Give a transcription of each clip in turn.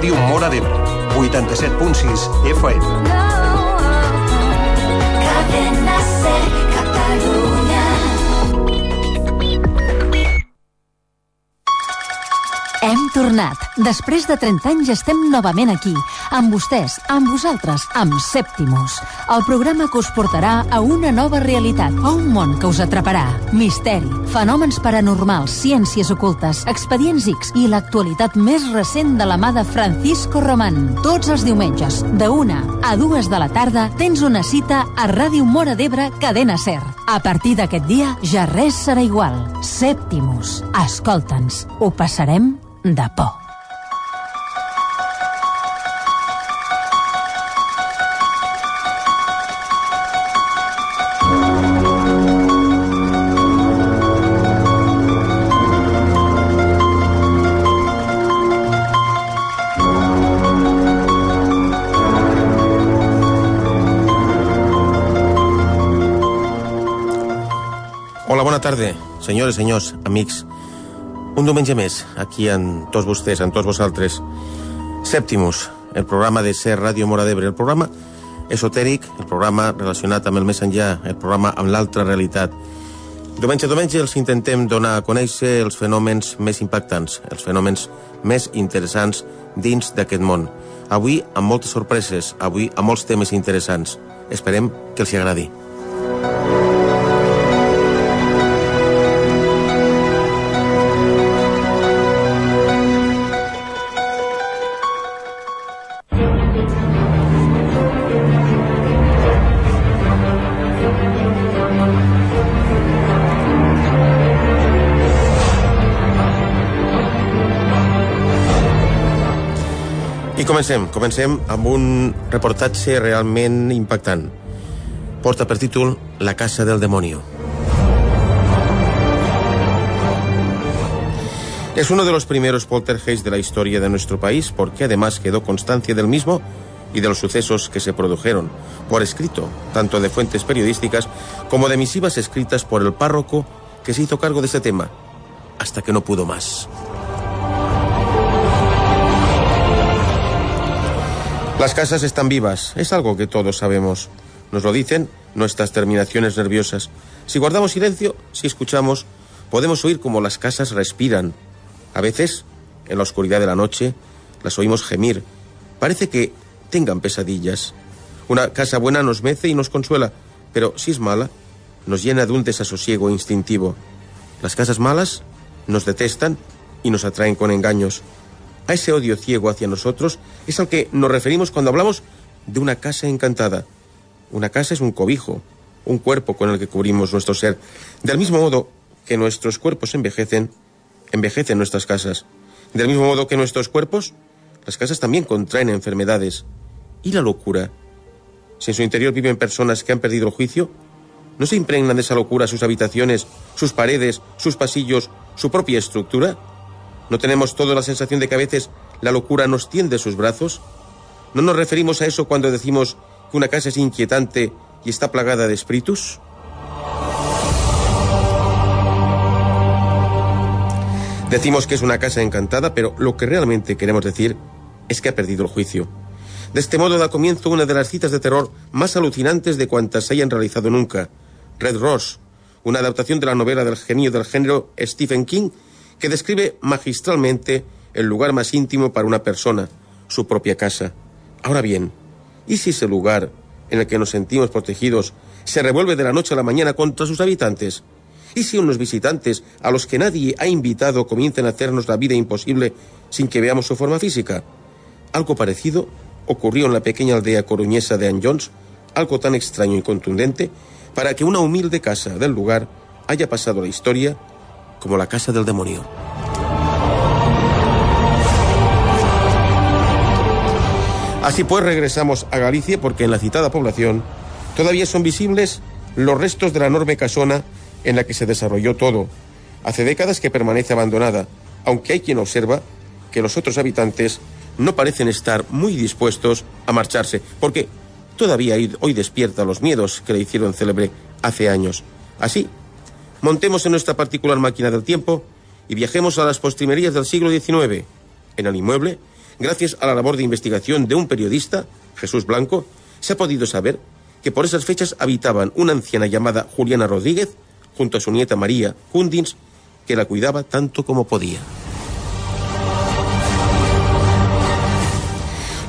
Ràdio Mora d'Ebre, 87.6 FM. Cadena Ser, Catalunya. Tornat. Després de 30 anys estem novament aquí, amb vostès, amb vosaltres, amb Sèptimus, el programa que us portarà a una nova realitat, a un món que us atraparà. Misteri, fenòmens paranormals, ciències ocultes, expedients X i l'actualitat més recent de la mà de Francisco Román. Tots els diumenges, de una a dues de la tarda, tens una cita a Ràdio Mora d'Ebre, Cadena Ser. A partir d'aquest dia, ja res serà igual. Sèptimus. Escolta'ns. Ho passarem de por. Hola, bona tarda, senyores, senyors, amics. Un diumenge més, aquí amb tots vostès, amb tots vosaltres. Sèptimus, el programa de Ser Ràdio Mora d'Ebre, el programa esotèric, el programa relacionat amb el més enllà, el programa amb l'altra realitat. Diumenge a diumenge els intentem donar a conèixer els fenòmens més impactants, els fenòmens més interessants dins d'aquest món. Avui amb moltes sorpreses, avui amb molts temes interessants. Esperem que els agradi. Comencem, comencem amb un reportatge realment impactant. Porta per títol La casa del demonio. Es uno de los primeros poltergeist de la historia de nuestro país porque además quedó constancia del mismo y de los sucesos que se produjeron por escrito, tanto de fuentes periodísticas como de misivas escritas por el párroco que se hizo cargo de este tema, hasta que no pudo más. Las casas están vivas, es algo que todos sabemos. Nos lo dicen nuestras terminaciones nerviosas. Si guardamos silencio, si escuchamos, podemos oír como las casas respiran. A veces, en la oscuridad de la noche, las oímos gemir. Parece que tengan pesadillas. Una casa buena nos mece y nos consuela, pero si es mala, nos llena de un desasosiego instintivo. Las casas malas nos detestan y nos atraen con engaños. A ese odio ciego hacia nosotros es al que nos referimos cuando hablamos de una casa encantada. Una casa es un cobijo, un cuerpo con el que cubrimos nuestro ser. Del mismo modo que nuestros cuerpos envejecen, envejecen nuestras casas. Del mismo modo que nuestros cuerpos, las casas también contraen enfermedades. ¿Y la locura? Si en su interior viven personas que han perdido el juicio, ¿no se impregnan de esa locura sus habitaciones, sus paredes, sus pasillos, su propia estructura? ¿No tenemos toda la sensación de que a veces la locura nos tiende sus brazos? ¿No nos referimos a eso cuando decimos que una casa es inquietante y está plagada de espíritus? Decimos que es una casa encantada, pero lo que realmente queremos decir es que ha perdido el juicio. De este modo da comienzo una de las citas de terror más alucinantes de cuantas se hayan realizado nunca. Red Rose, una adaptación de la novela del genio del género Stephen King, que describe magistralmente el lugar más íntimo para una persona, su propia casa. Ahora bien, ¿y si ese lugar en el que nos sentimos protegidos se revuelve de la noche a la mañana contra sus habitantes? ¿Y si unos visitantes a los que nadie ha invitado comienzan a hacernos la vida imposible sin que veamos su forma física? Algo parecido ocurrió en la pequeña aldea coruñesa de Anjons, algo tan extraño y contundente para que una humilde casa del lugar haya pasado la historia como la casa del demonio. Así pues, regresamos a Galicia porque en la citada población todavía son visibles los restos de la enorme casona en la que se desarrolló todo. Hace décadas que permanece abandonada, aunque hay quien observa que los otros habitantes no parecen estar muy dispuestos a marcharse, porque todavía hoy despierta los miedos que le hicieron célebre hace años. Así, montemos en nuestra particular máquina del tiempo y viajemos a las postrimerías del siglo XIX, en el inmueble gracias a la labor de investigación de un periodista, Jesús Blanco, se ha podido saber que por esas fechas habitaban una anciana llamada Juliana Rodríguez, junto a su nieta María Hundins, que la cuidaba tanto como podía.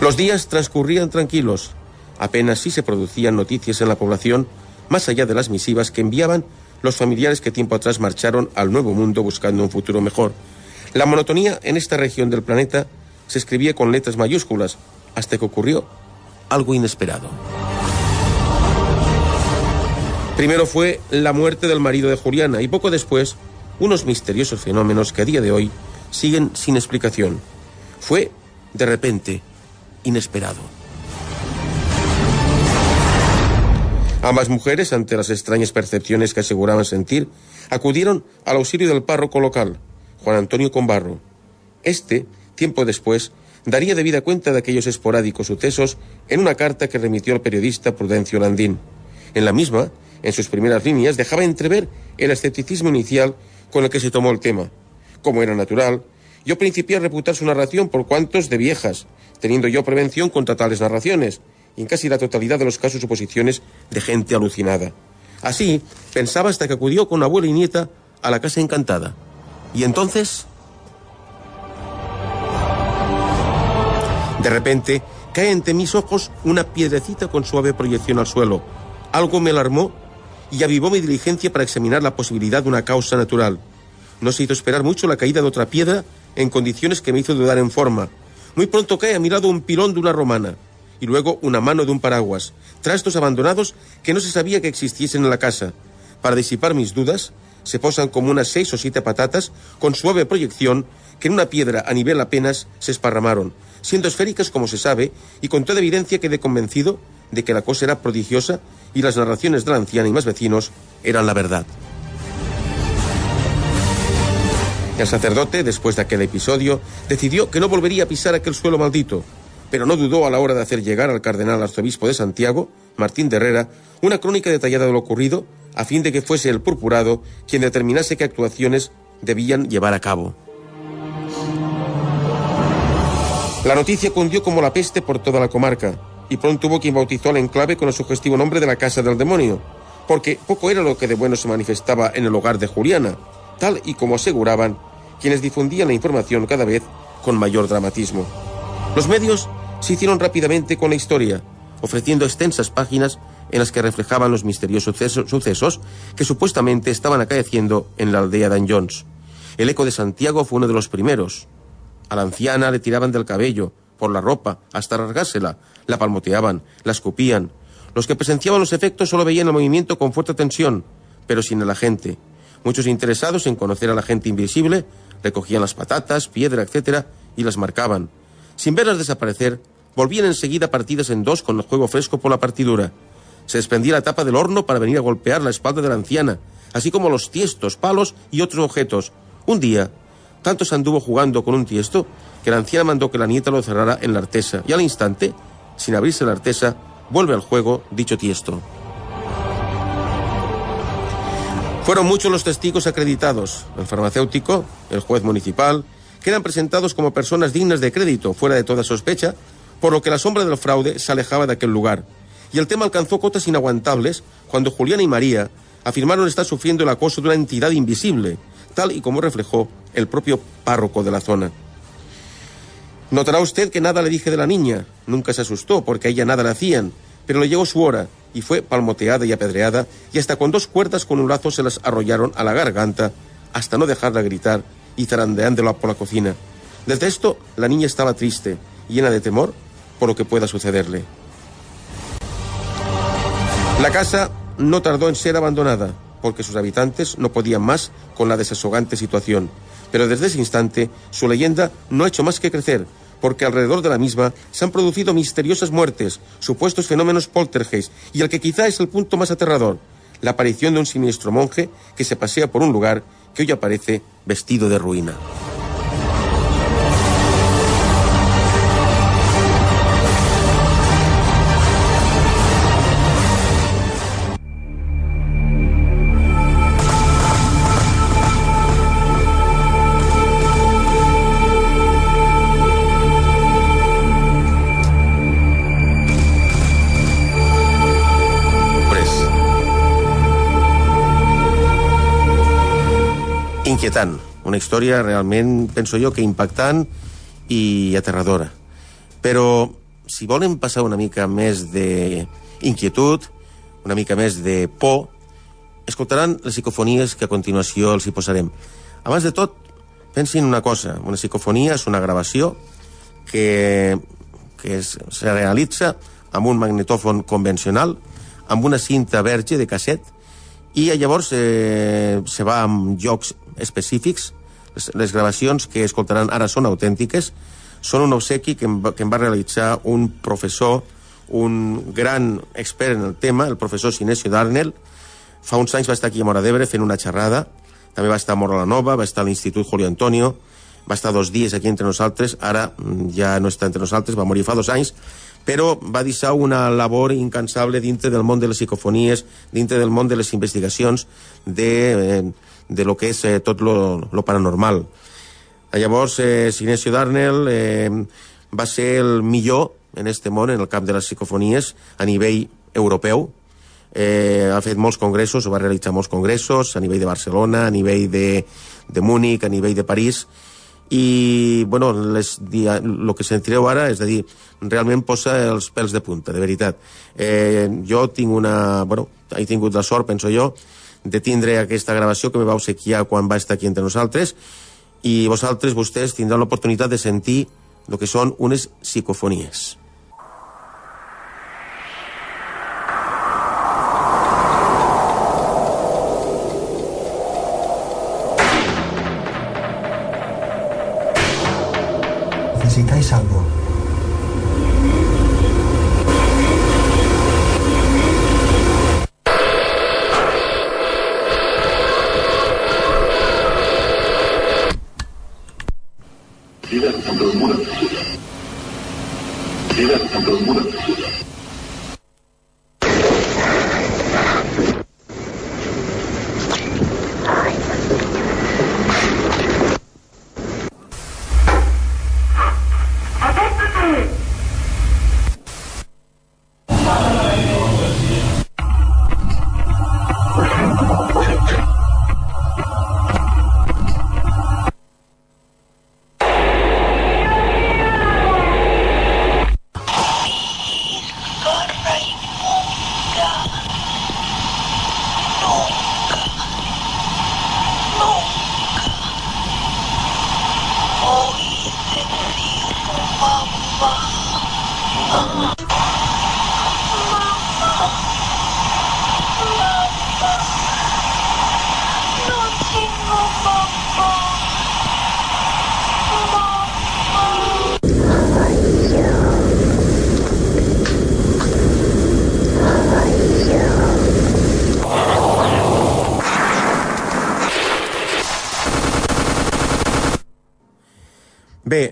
Los días transcurrían tranquilos. Apenas sí se producían noticias en la población, más allá de las misivas que enviaban los familiares que tiempo atrás marcharon al nuevo mundo buscando un futuro mejor. La monotonía en esta región del planeta se escribía con letras mayúsculas, hasta que ocurrió algo inesperado. Primero fue la muerte del marido de Juliana y poco después unos misteriosos fenómenos que a día de hoy siguen sin explicación. Fue, de repente, inesperado. Ambas mujeres, ante las extrañas percepciones que aseguraban sentir, acudieron al auxilio del párroco local, Juan Antonio Combarro. Este, tiempo después, daría debida cuenta de aquellos esporádicos sucesos en una carta que remitió al periodista Prudencio Landín. En la misma, en sus primeras líneas, dejaba entrever el escepticismo inicial con el que se tomó el tema. Como era natural, yo principié a reputar su narración por cuantos de viejas, teniendo yo prevención contra tales narraciones, y en casi la totalidad de los casos suposiciones de gente alucinada. Así, pensaba hasta que acudió con abuela y nieta a la casa encantada. Y entonces... De repente, cae ante mis ojos una piedrecita con suave proyección al suelo. Algo me alarmó y avivó mi diligencia para examinar la posibilidad de una causa natural. No se hizo esperar mucho la caída de otra piedra en condiciones que me hizo dudar en forma. Muy pronto cae a mi lado un pilón de una romana y luego una mano de un paraguas, trastos abandonados que no se sabía que existiesen en la casa. Para disipar mis dudas, se posan como unas seis o siete patatas con suave proyección que en una piedra a nivel apenas se esparramaron, siendo esféricas como se sabe, y con toda evidencia quedé convencido de que la cosa era prodigiosa y las narraciones de la anciana y más vecinos eran la verdad. El sacerdote, después de aquel episodio, decidió que no volvería a pisar aquel suelo maldito, pero no dudó a la hora de hacer llegar al cardenal arzobispo de Santiago, Martín de Herrera, una crónica detallada de lo ocurrido, a fin de que fuese el purpurado quien determinase qué actuaciones debían llevar a cabo. La noticia cundió como la peste por toda la comarca, y pronto hubo quien bautizó al enclave con el sugestivo nombre de la Casa del Demonio, porque poco era lo que de bueno se manifestaba en el hogar de Juliana, tal y como aseguraban quienes difundían la información cada vez con mayor dramatismo. Los medios se hicieron rápidamente con la historia, ofreciendo extensas páginas en las que reflejaban los misteriosos sucesos que supuestamente estaban acaeciendo en la aldea de Jones. El eco de Santiago fue uno de los primeros. A la anciana le tiraban del cabello, por la ropa, hasta rasgársela, la palmoteaban, la escupían. Los que presenciaban los efectos solo veían el movimiento con fuerte tensión, pero sin el agente. Muchos interesados en conocer a la gente invisible recogían las patatas, piedra, etcétera, y las marcaban. Sin verlas desaparecer, volvían enseguida partidas en dos con el juego fresco por la partidura. Se desprendía la tapa del horno para venir a golpear la espalda de la anciana, así como los tiestos, palos y otros objetos. Un día, tanto se anduvo jugando con un tiesto que la anciana mandó que la nieta lo cerrara en la artesa, y al instante, sin abrirse la artesa, vuelve al juego dicho tiesto. Fueron muchos los testigos acreditados, el farmacéutico, el juez municipal, quedan presentados como personas dignas de crédito, fuera de toda sospecha, por lo que la sombra del fraude se alejaba de aquel lugar. Y el tema alcanzó cotas inaguantables cuando Juliana y María afirmaron estar sufriendo el acoso de una entidad invisible, tal y como reflejó el propio párroco de la zona. Notará usted que nada le dije de la niña. Nunca se asustó porque a ella nada le hacían, pero le llegó su hora y fue palmoteada y apedreada y hasta con dos cuerdas con un lazo se las arrollaron a la garganta hasta no dejarla gritar y zarandeándola por la cocina. Desde esto, la niña estaba triste, llena de temor por lo que pueda sucederle. La casa no tardó en ser abandonada, porque sus habitantes no podían más con la desasogante situación. Pero desde ese instante, su leyenda no ha hecho más que crecer, porque alrededor de la misma se han producido misteriosas muertes, supuestos fenómenos poltergeist, y el que quizá es el punto más aterrador, la aparición de un siniestro monje que se pasea por un lugar que hoy aparece vestido de ruina. Inquietant, una història realment, penso jo, que impactant i aterradora. Però si volen passar una mica més d'inquietud, una mica més de por, escoltaran les psicofonies que a continuació els hi posarem. Abans de tot, pensin una cosa, una psicofonia és una gravació que, que es, se realitza amb un magnetòfon convencional, amb una cinta verge de casset, i llavors eh, se va amb jocs específics. Les, les gravacions que escoltaran ara són autèntiques, són un obsequi que em, que em va realitzar un professor, un gran expert en el tema, el professor Sinesio Darnell. Fa uns anys va estar aquí a Mora d'Ebre fent una xerrada, també va estar a Mora la Nova, va estar a l'Institut Julio Antonio, va estar dos dies aquí entre nosaltres, ara mm, ja no està entre nosaltres, va morir fa dos anys, però va deixar una labor incansable dintre del món de les psicofonies, dintre del món de les investigacions, de, eh, de lo que és eh, tot lo, lo paranormal. Llavors, eh, Sinesio Darnell eh, va ser el millor en este món, en el camp de les psicofonies, a nivell europeu. Eh, ha fet molts congressos, va realitzar molts congressos, a nivell de Barcelona, a nivell de, de Múnich, a nivell de París, i bueno, les, el que sentireu ara és a dir, realment posa els pèls de punta, de veritat. Eh, jo tinc una... Bueno, he tingut la sort, penso jo, de tindre aquesta gravació que me va obsequiar quan va estar aquí entre nosaltres i vosaltres, vostès, tindran l'oportunitat de sentir el que són unes psicofonies.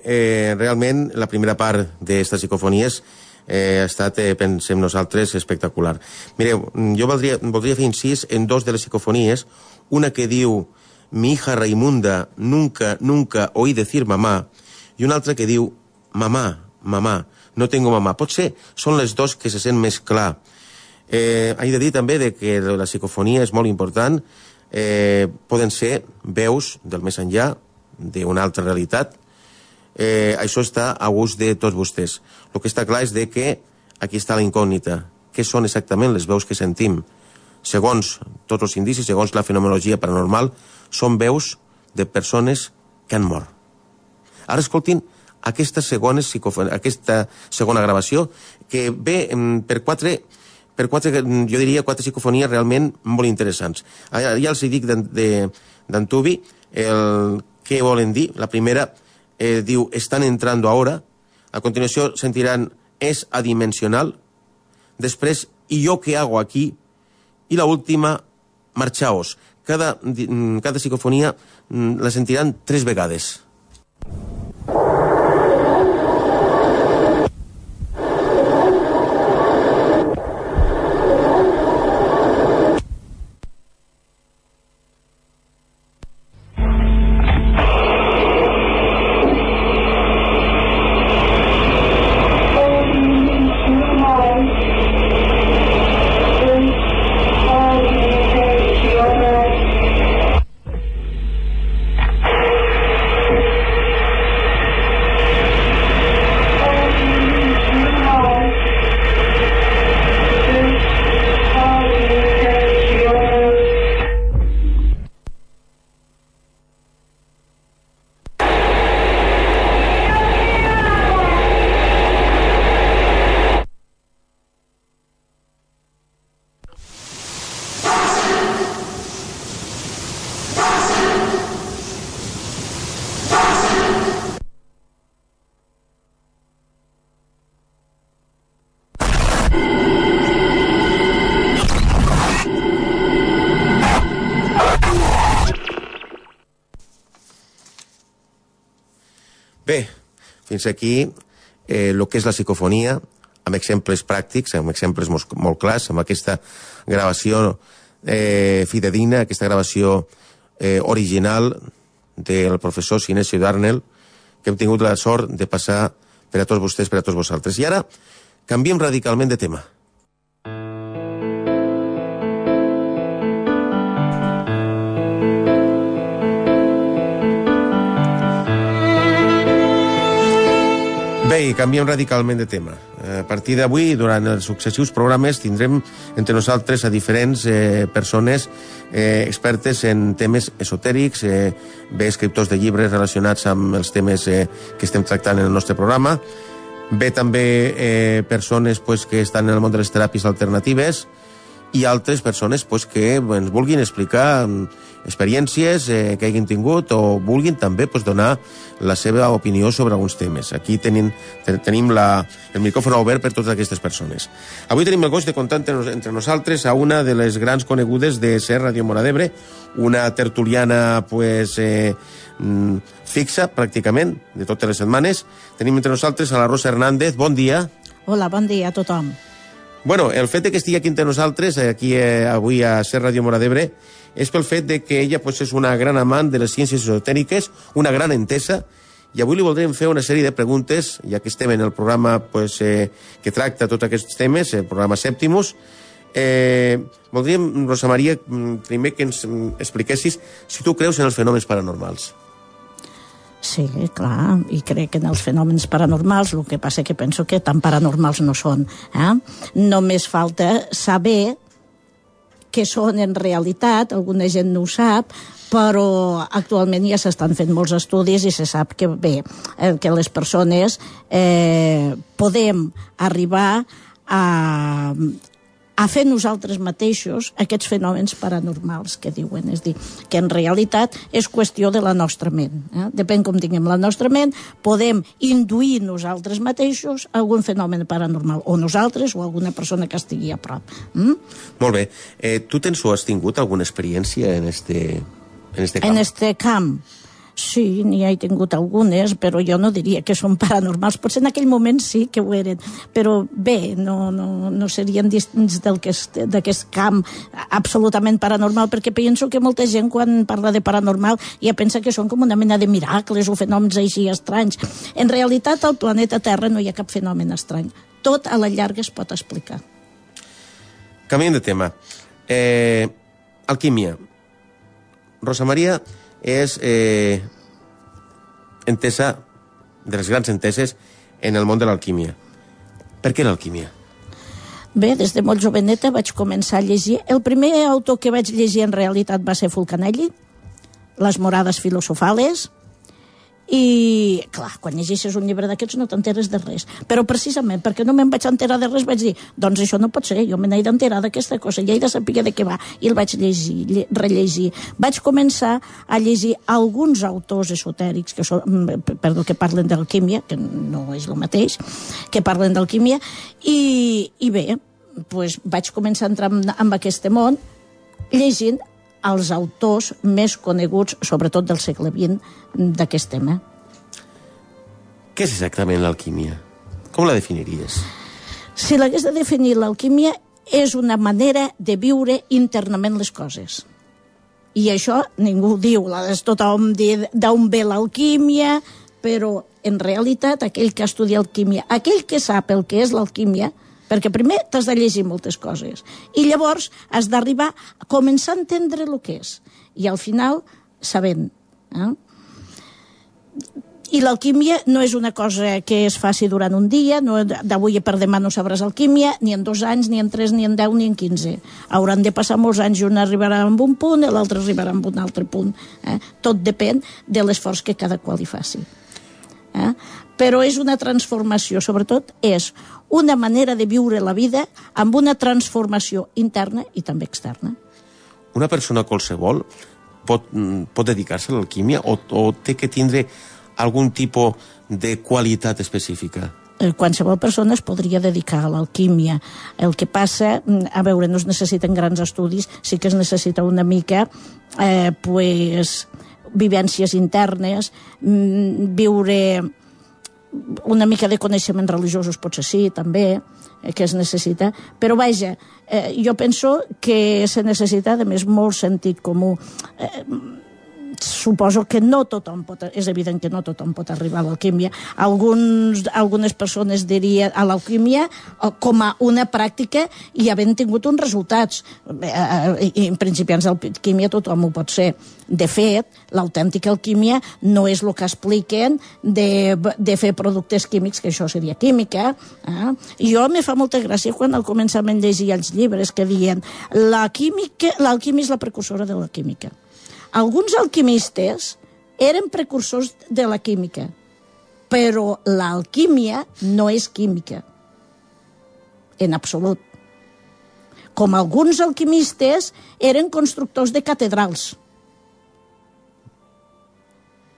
Eh, realment la primera part d'aquestes psicofonies eh, ha estat, eh, pensem nosaltres, espectacular. Mireu, jo voldria, voldria fer incís en dos de les psicofonies, una que diu mi hija Raimunda nunca, nunca oí decir mamá, i una altra que diu mamá, mamá, no tengo mamá. Potser són les dos que se sent més clar. Eh, he de dir també de que la psicofonia és molt important, eh, poden ser veus del més enllà, d'una altra realitat, eh, això està a gust de tots vostès. El que està clar és de que aquí està la incògnita. Què són exactament les veus que sentim? Segons tots els indicis, segons la fenomenologia paranormal, són veus de persones que han mort. Ara escoltin aquesta segona, aquesta segona gravació que ve per quatre per quatre, jo diria, quatre psicofonies realment molt interessants. Ja els dic d'Antubi el què volen dir. La primera eh, diu, están entrando ahora. A continuació sentiran, és adimensional. Després, ¿y yo qué hago aquí? I la última, marchaos. Cada, cada psicofonia la sentiran tres vegades. Fins aquí eh, el que és la psicofonia, amb exemples pràctics, amb exemples molt, molt clars, amb aquesta gravació eh, fidedigna, aquesta gravació eh, original del professor Sinesio Darnell, que hem tingut la sort de passar per a tots vostès, per a tots vosaltres. I ara canviem radicalment de tema. Bé, i canviem radicalment de tema. A partir d'avui, durant els successius programes, tindrem entre nosaltres a diferents eh, persones eh, expertes en temes esotèrics, eh, bé escriptors de llibres relacionats amb els temes eh, que estem tractant en el nostre programa, bé també eh, persones pues, que estan en el món de les teràpies alternatives, i altres persones pues, que ens vulguin explicar mm, experiències eh, que hagin tingut o vulguin també pues, donar la seva opinió sobre alguns temes. Aquí tenim, ten, tenim la, el micròfon obert per totes aquestes persones. Avui tenim el goig de comptar entre, entre nosaltres a una de les grans conegudes de ser Radio Mora d'Ebre, una tertuliana pues, eh, mm, fixa, pràcticament, de totes les setmanes. Tenim entre nosaltres a la Rosa Hernández. Bon dia. Hola, bon dia a tothom. Bueno, el fet de que estigui aquí entre nosaltres, eh, aquí eh, avui a Ser Ràdio Mora d'Ebre, és pel fet de que ella pues, és una gran amant de les ciències esotèriques, una gran entesa, i avui li voldrem fer una sèrie de preguntes, ja que estem en el programa pues, eh, que tracta tots aquests temes, el programa Sèptimus. Eh, voldríem, Rosa Maria, mm, primer que ens mm, expliquessis si tu creus en els fenòmens paranormals. Sí, clar, i crec en els fenòmens paranormals el que passa que penso que tan paranormals no són. Eh? Només falta saber què són en realitat, alguna gent no ho sap, però actualment ja s'estan fent molts estudis i se sap que bé, eh, que les persones eh, podem arribar a, a fer nosaltres mateixos aquests fenòmens paranormals que diuen. És dir, que en realitat és qüestió de la nostra ment. Eh? Depèn com tinguem la nostra ment, podem induir nosaltres mateixos algun fenomen paranormal, o nosaltres o alguna persona que estigui a prop. Mm? Molt bé. Eh, tu tens o has tingut alguna experiència en este, en este camp? En este camp, sí, n'hi he tingut algunes, però jo no diria que són paranormals. Potser en aquell moment sí que ho eren, però bé, no, no, no serien dins d'aquest camp absolutament paranormal, perquè penso que molta gent quan parla de paranormal ja pensa que són com una mena de miracles o fenòmens així estranys. En realitat, al planeta Terra no hi ha cap fenomen estrany. Tot a la llarga es pot explicar. Canviem de tema. Eh, alquímia. Rosa Maria és eh, entesa, de les grans enteses, en el món de l'alquímia. Per què l'alquímia? Bé, des de molt joveneta vaig començar a llegir. El primer autor que vaig llegir en realitat va ser Fulcanelli, Les morades filosofales, i, clar, quan llegeixes un llibre d'aquests no t'enteres de res. Però precisament perquè no me'n vaig enterar de res vaig dir, doncs això no pot ser, jo me n'he d'enterar d'aquesta cosa, i he de saber de què va. I el vaig llegir, lle rellegir. Vaig començar a llegir alguns autors esotèrics, que, són, mm, perdó, que parlen d'alquímia, que no és el mateix, que parlen d'alquímia, i, i bé, pues, vaig començar a entrar en, en aquest món llegint els autors més coneguts, sobretot del segle XX, d'aquest tema. Què és exactament l'alquímia? Com la definiries? Si l'hagués de definir, l'alquímia és una manera de viure internament les coses. I això ningú ho diu, tothom dir d'on ve l'alquímia, però en realitat aquell que estudia alquímia, aquell que sap el que és l'alquímia, perquè primer t'has de llegir moltes coses i llavors has d'arribar a començar a entendre el que és i al final sabent eh? i l'alquímia no és una cosa que es faci durant un dia, no, d'avui per demà no sabràs alquímia, ni en dos anys, ni en tres, ni en deu, ni en quinze. Hauran de passar molts anys i un arribarà amb un punt i l'altre arribarà amb un altre punt. Eh? Tot depèn de l'esforç que cada qual hi faci. Eh? Però és una transformació, sobretot és una manera de viure la vida amb una transformació interna i també externa. Una persona qualsevol pot, mm, pot dedicar-se a l'alquímia o, o té que tindre algun tipus de qualitat específica? Eh, qualsevol persona es podria dedicar a l'alquímia. El que passa, mm, a veure, no es necessiten grans estudis, sí que es necessita una mica eh, pues, vivències internes, mm, viure una mica de coneixements religiosos potser sí, també, eh, que es necessita, però vaja, eh, jo penso que se necessita, a més, molt sentit comú. Eh, suposo que no tothom pot, és evident que no tothom pot arribar a l'alquímia. Alguns, algunes persones dirien a l'alquímia com a una pràctica i havent tingut uns resultats. Eh, eh, I en principiants d'alquímia tothom ho pot ser. De fet, l'autèntica alquímia no és el que expliquen de, de fer productes químics, que això seria química. Eh? Jo me fa molta gràcia quan al començament llegia els llibres que diuen l'alquímia és la precursora de la química alguns alquimistes eren precursors de la química, però l'alquímia no és química, en absolut. Com alguns alquimistes eren constructors de catedrals,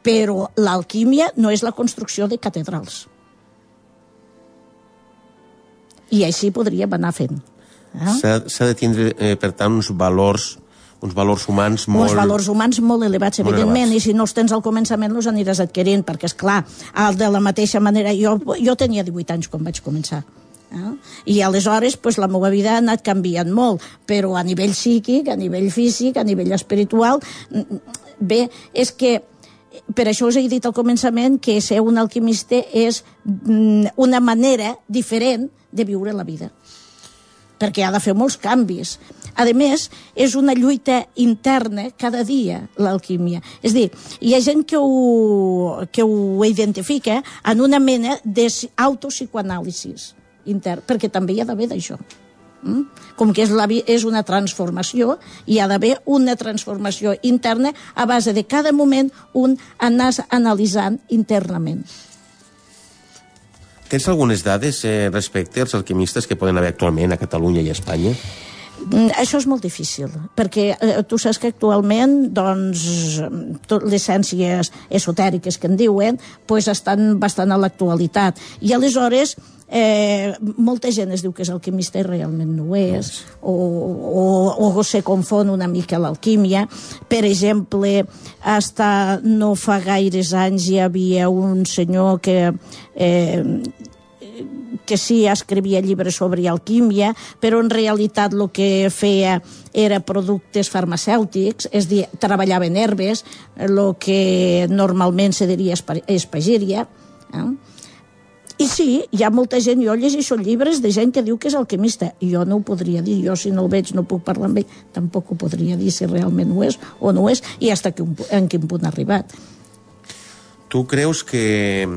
però l'alquímia no és la construcció de catedrals. I així podríem anar fent. Eh? S'ha de tindre, eh, per tant, uns valors uns valors humans molt... Uns valors humans molt elevats, molt evidentment, elevats. i si no els tens al començament els aniràs adquirint, perquè, és clar, de la mateixa manera... Jo, jo tenia 18 anys quan vaig començar. Eh? I aleshores pues, la meva vida ha anat canviant molt, però a nivell psíquic, a nivell físic, a nivell espiritual... Bé, és que per això us he dit al començament que ser un alquimista és una manera diferent de viure la vida perquè ha de fer molts canvis. A més, és una lluita interna cada dia, l'alquímia. És dir, hi ha gent que ho, que ho identifica en una mena d'autopsicoanàlisi intern, perquè també hi ha d'haver d'això. Mm? Com que és, la, és una transformació, hi ha d'haver una transformació interna a base de cada moment un anar analitzant internament. Tens algunes dades eh, respecte als alquimistes que poden haver actualment a Catalunya i a Espanya? Mm, això és molt difícil, perquè eh, tu saps que actualment doncs, tot les ciències esotèriques que en diuen pues, estan bastant a l'actualitat. I aleshores eh, molta gent es diu que és alquimista i realment no ho és, o, o, o se confon una mica l'alquímia. Per exemple, hasta no fa gaires anys hi havia un senyor que eh, que sí escrivia llibres sobre alquímia, però en realitat el que feia era productes farmacèutics, és dir, treballava en herbes, el que normalment se diria espagíria. Eh? I sí, hi ha molta gent, jo llegeixo llibres de gent que diu que és alquimista. Jo no ho podria dir, jo si no el veig no puc parlar amb ell, tampoc ho podria dir si realment ho és o no ho és, i fins en quin punt ha arribat. Tu creus que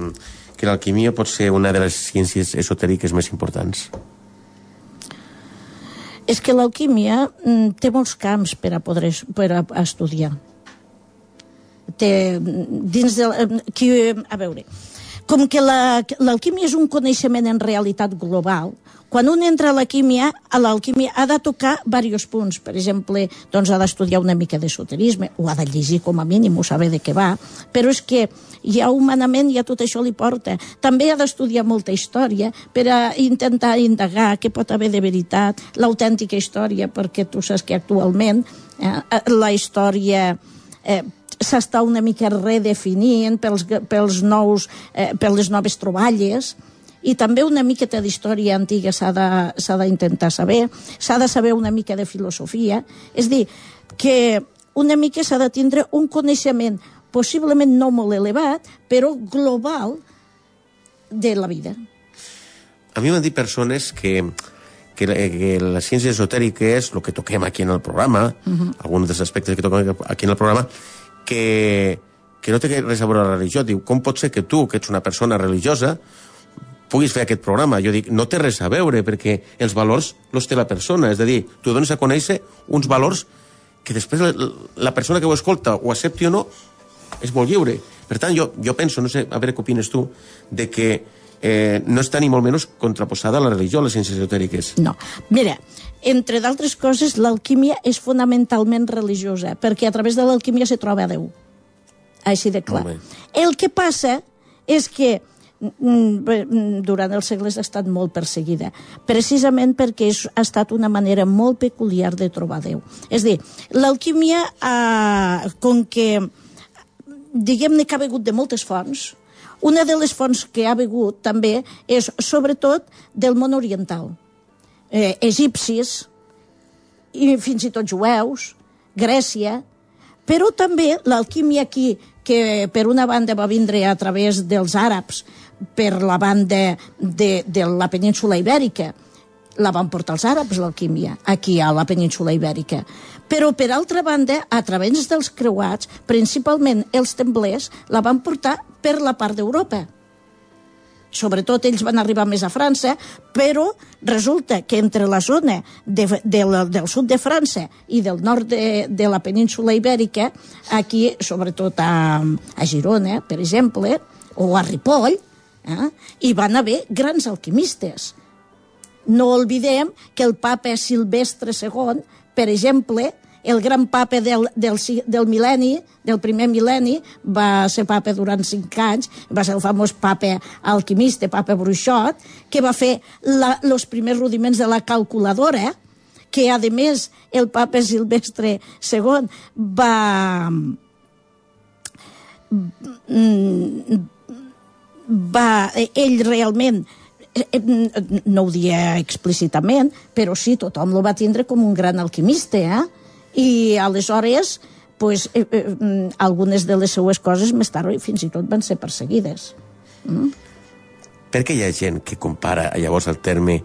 que l'alquimia pot ser una de les ciències esotèriques més importants? És que l'alquímia mm, té molts camps per a poder per a estudiar. Té, dins de... Qui, a veure, com que l'alquímia la, és un coneixement en realitat global, quan un entra a la químia, a l'alquímia ha de tocar diversos punts. Per exemple, doncs ha d'estudiar una mica d'esoterisme, o ha de llegir com a mínim, o saber de què va, però és que ja humanament ja tot això li porta. També ha d'estudiar molta història per a intentar indagar què pot haver de veritat, l'autèntica història, perquè tu saps que actualment eh, la història eh, s'està una mica redefinint pels, pels nous, eh, per les noves troballes, i també una miqueta d'història antiga s'ha d'intentar saber, s'ha de saber una mica de filosofia, és dir, que una mica s'ha de tindre un coneixement possiblement no molt elevat, però global de la vida. A mi m'han dit persones que, que, que la ciència esotèrica és el que toquem aquí en el programa, uh -huh. alguns dels aspectes que toquem aquí en el programa, que, que no té res a veure la religió. Diu, com pot ser que tu, que ets una persona religiosa, puguis fer aquest programa. Jo dic, no té res a veure, perquè els valors els té la persona. És a dir, tu dones a conèixer uns valors que després la, la persona que ho escolta ho accepti o no, és molt lliure. Per tant, jo, jo penso, no sé, a veure què opines tu, de que eh, no està ni molt menys contraposada a la religió, a les ciències esotèriques. No. Mira, entre d'altres coses, l'alquímia és fonamentalment religiosa, perquè a través de l'alquímia se troba a Déu. Així de clar. El que passa és que Mm, mm, durant els segles ha estat molt perseguida, precisament perquè és, ha estat una manera molt peculiar de trobar Déu. És dir, l'alquímia, eh, com que diguem-ne que ha begut de moltes fonts, Una de les fonts que ha begut també és sobretot del món oriental. Eh, egipcis, i fins i tot jueus, Grècia, però també l'alquímia aquí, que per una banda va vindre a través dels àrabs, per la banda de, de la península ibèrica, la van portar els àrabs, l'alquímia, aquí a la península ibèrica. Però, per altra banda, a través dels creuats, principalment els temblers, la van portar per la part d'Europa. Sobretot ells van arribar més a França, però resulta que entre la zona de, de la, del sud de França i del nord de, de la península ibèrica, aquí, sobretot a, a Girona, per exemple, o a Ripoll, eh, hi van haver grans alquimistes no oblidem que el papa Silvestre II, per exemple, el gran papa del, del, del mil·lenni, del primer mil·lenni, va ser papa durant cinc anys, va ser el famós papa alquimista, papa Bruixot, que va fer els primers rudiments de la calculadora, que, a més, el papa Silvestre II va va, ell realment no ho dia explícitament, però sí, tothom lo va tindre com un gran alquimista, eh? I aleshores, pues, eh, eh, algunes de les seues coses més tard fins i tot van ser perseguides. Mm? Per què hi ha gent que compara llavors el terme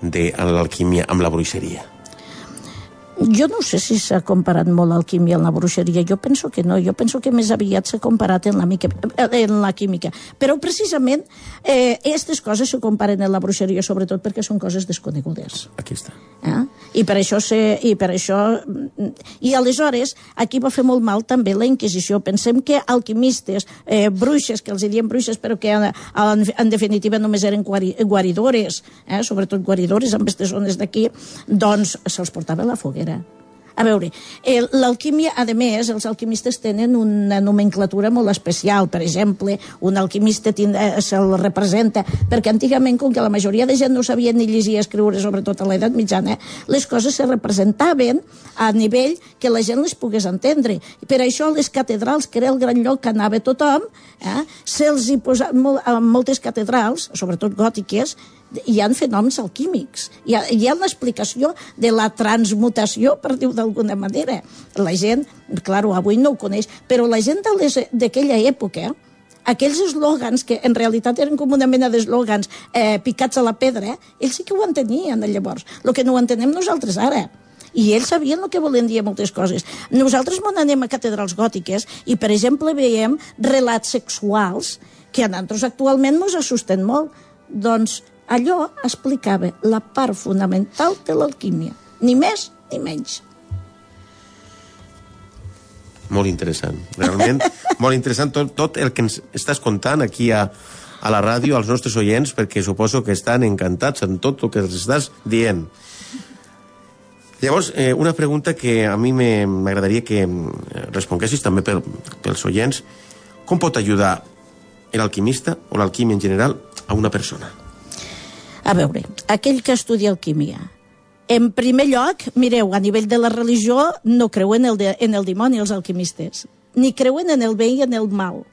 de l'alquímia amb la bruixeria? Jo no sé si s'ha comparat molt l'alquímia amb la bruixeria. Jo penso que no. Jo penso que més aviat s'ha comparat en la, mica, en la química. Però precisament eh, aquestes coses se comparen en la bruixeria sobretot perquè són coses desconegudes. Aquí està. Eh? I per això se, i per això i aleshores aquí va fer molt mal també la Inquisició. Pensem que alquimistes, eh, bruixes, que els diem bruixes però que en, en, en definitiva només eren guari, guaridores, eh, sobretot guaridores amb aquestes zones d'aquí, doncs se'ls portava la foguera a veure, l'alquímia, a més, els alquimistes tenen una nomenclatura molt especial. Per exemple, un alquimista eh, se'l representa, perquè antigament, com que la majoria de gent no sabia ni llegir i escriure, sobretot a l'edat mitjana, les coses se representaven a nivell que la gent les pogués entendre. I per això les catedrals, que era el gran lloc que anava tothom, eh, se'ls hi posa, molt, a moltes catedrals, sobretot gòtiques, hi han fenòmens alquímics. Hi ha, hi ha una explicació de la transmutació, per dir d'alguna manera. La gent, clar, avui no ho coneix, però la gent d'aquella època, aquells eslògans, que en realitat eren com una mena d'eslògans eh, picats a la pedra, ells sí que ho entenien llavors. El que no ho entenem nosaltres ara i ells sabien el que volien dir moltes coses. Nosaltres mon anem a catedrals gòtiques i, per exemple, veiem relats sexuals que a nosaltres actualment ens assusten molt. Doncs allò explicava la part fonamental de l'alquímia, ni més ni menys. Molt interessant, realment molt interessant tot, tot el que ens estàs contant aquí a, a la ràdio als nostres oients, perquè suposo que estan encantats en tot el que els estàs dient. Llavors, eh, una pregunta que a mi m'agradaria que responguessis també per, pels oients. Com pot ajudar l'alquimista o l'alquímia en general a una persona? A veure, aquell que estudia alquímia, en primer lloc, mireu, a nivell de la religió no creuen en el, de, en el dimoni els alquimistes, ni creuen en el bé i en el mal.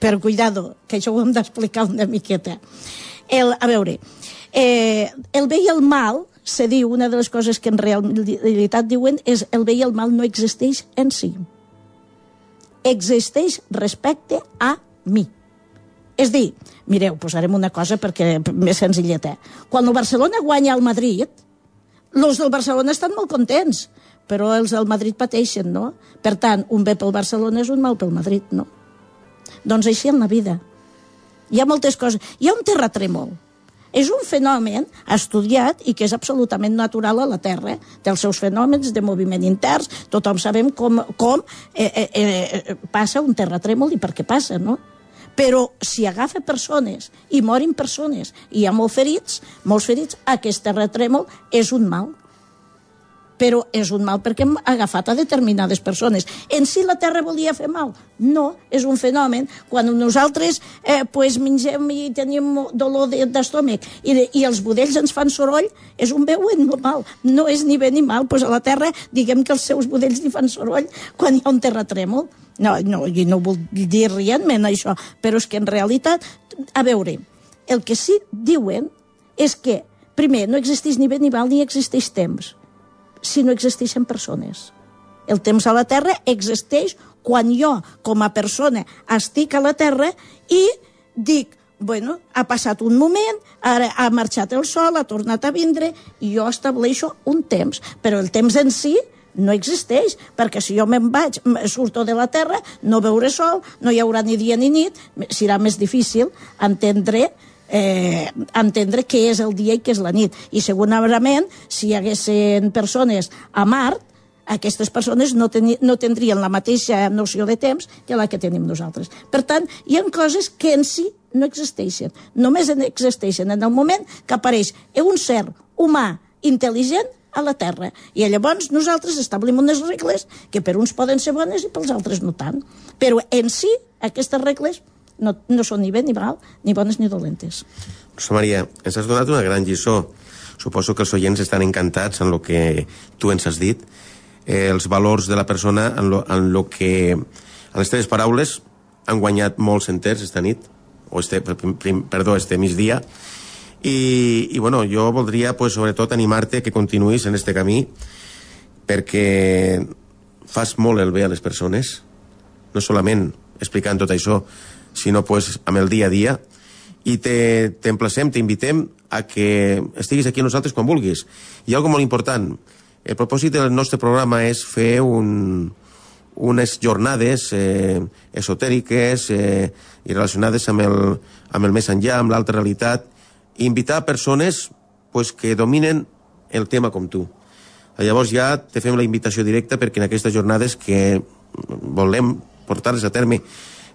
Per cuidado, que això ho hem d'explicar una miqueta. El, a veure, eh, el bé i el mal, se diu, una de les coses que en realitat diuen és el bé i el mal no existeix en si. Existeix respecte a mi. És dir, mireu, posarem una cosa perquè més senzilleta. Quan el Barcelona guanya al Madrid, els del Barcelona estan molt contents, però els del Madrid pateixen, no? Per tant, un bé pel Barcelona és un mal pel Madrid, no? Doncs així en la vida. Hi ha moltes coses. Hi ha un terratrèmol. És un fenomen estudiat i que és absolutament natural a la Terra, té els seus fenòmens de moviment interns, tothom sabem com, com eh, eh, eh, passa un terratrèmol i per què passa, no? Però si agafa persones i morin persones i hi ha molts ferits, molts ferits, aquest terratrèmol és un mal. Però és un mal perquè hem agafat a determinades persones. En si la Terra volia fer mal? No, és un fenomen. Quan nosaltres eh, pues, mengem i tenim dolor d'estómac i, i els budells ens fan soroll, és un veu normal. No és ni bé ni mal. Pues a la Terra, diguem que els seus budells li fan soroll quan hi ha un terratrèmol. No, no, i no vull dir rientment això, però és que en realitat, a veure, el que sí diuen és que, primer, no existeix ni bé ni mal ni existeix temps si no existeixen persones. El temps a la Terra existeix quan jo, com a persona, estic a la Terra i dic, bueno, ha passat un moment, ara ha marxat el sol, ha tornat a vindre, i jo estableixo un temps. Però el temps en si no existeix, perquè si jo me'n vaig, surto de la Terra, no veuré sol, no hi haurà ni dia ni nit, serà més difícil entendre entendre què és el dia i què és la nit. I segurament, si hi haguessin persones a Mart, aquestes persones no, teni, no tindrien la mateixa noció de temps que la que tenim nosaltres. Per tant, hi ha coses que en si no existeixen. Només existeixen en el moment que apareix un ser humà intel·ligent a la Terra. I llavors nosaltres establim unes regles que per uns poden ser bones i pels altres no tant. Però en si aquestes regles no, no són ni bé ni mal, ni bones ni dolentes. Rosa Maria, ens has donat una gran lliçó. Suposo que els oients estan encantats en el que tu ens has dit. Eh, els valors de la persona en lo, en lo que, en les teves paraules, han guanyat molts enters esta nit, o este, prim, perdó, este migdia, i, i bueno, jo voldria, pues, sobretot, animar-te que continuïs en este camí, perquè fas molt el bé a les persones, no solament explicant tot això, sinó pues, amb el dia a dia, i t'emplacem, t'invitem a que estiguis aquí nosaltres quan vulguis. Hi ha alguna molt important. El propòsit del nostre programa és fer un, unes jornades eh, esotèriques eh, i relacionades amb el, amb el més enllà, amb l'altra realitat, i invitar persones pues, que dominen el tema com tu. Llavors ja te fem la invitació directa perquè en aquestes jornades que volem portar-les a terme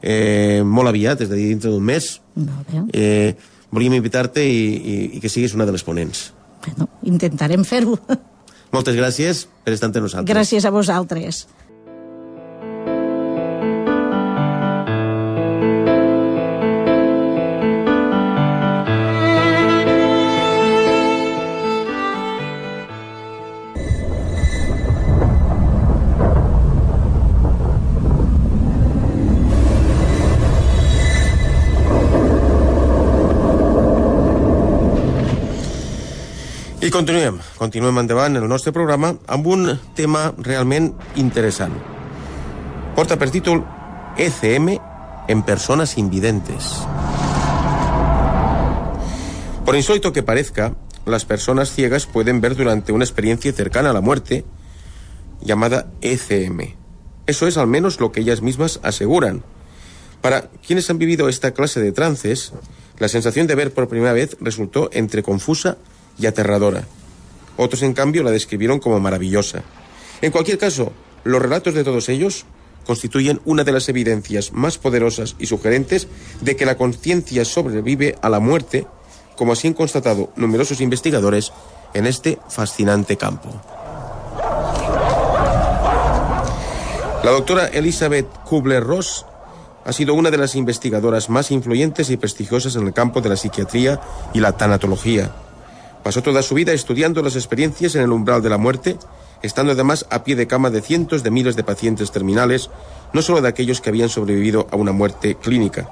eh, molt aviat, és a dir, dintre d'un mes. Eh, volíem invitar-te i, i, i que siguis una de les ponents. Bueno, intentarem fer-ho. Moltes gràcies per estar entre nosaltres. Gràcies a vosaltres. Continuem, continuem endavant en el nostre programa amb un tema realment interessant. Porta per ECM en personas invidentes. Por insólito que parezca, las personas ciegas pueden ver durante una experiencia cercana a la muerte llamada ECM. Eso es al menos lo que ellas mismas aseguran. Para quienes han vivido esta clase de trances, la sensación de ver por primera vez resultó entre confusa y aterradora. Otros, en cambio, la describieron como maravillosa. En cualquier caso, los relatos de todos ellos constituyen una de las evidencias más poderosas y sugerentes de que la conciencia sobrevive a la muerte, como así han constatado numerosos investigadores en este fascinante campo. La doctora Elizabeth Kubler-Ross ha sido una de las investigadoras más influyentes y prestigiosas en el campo de la psiquiatría y la tanatología. Pasó toda su vida estudiando las experiencias en el umbral de la muerte, estando además a pie de cama de cientos de miles de pacientes terminales, no solo de aquellos que habían sobrevivido a una muerte clínica.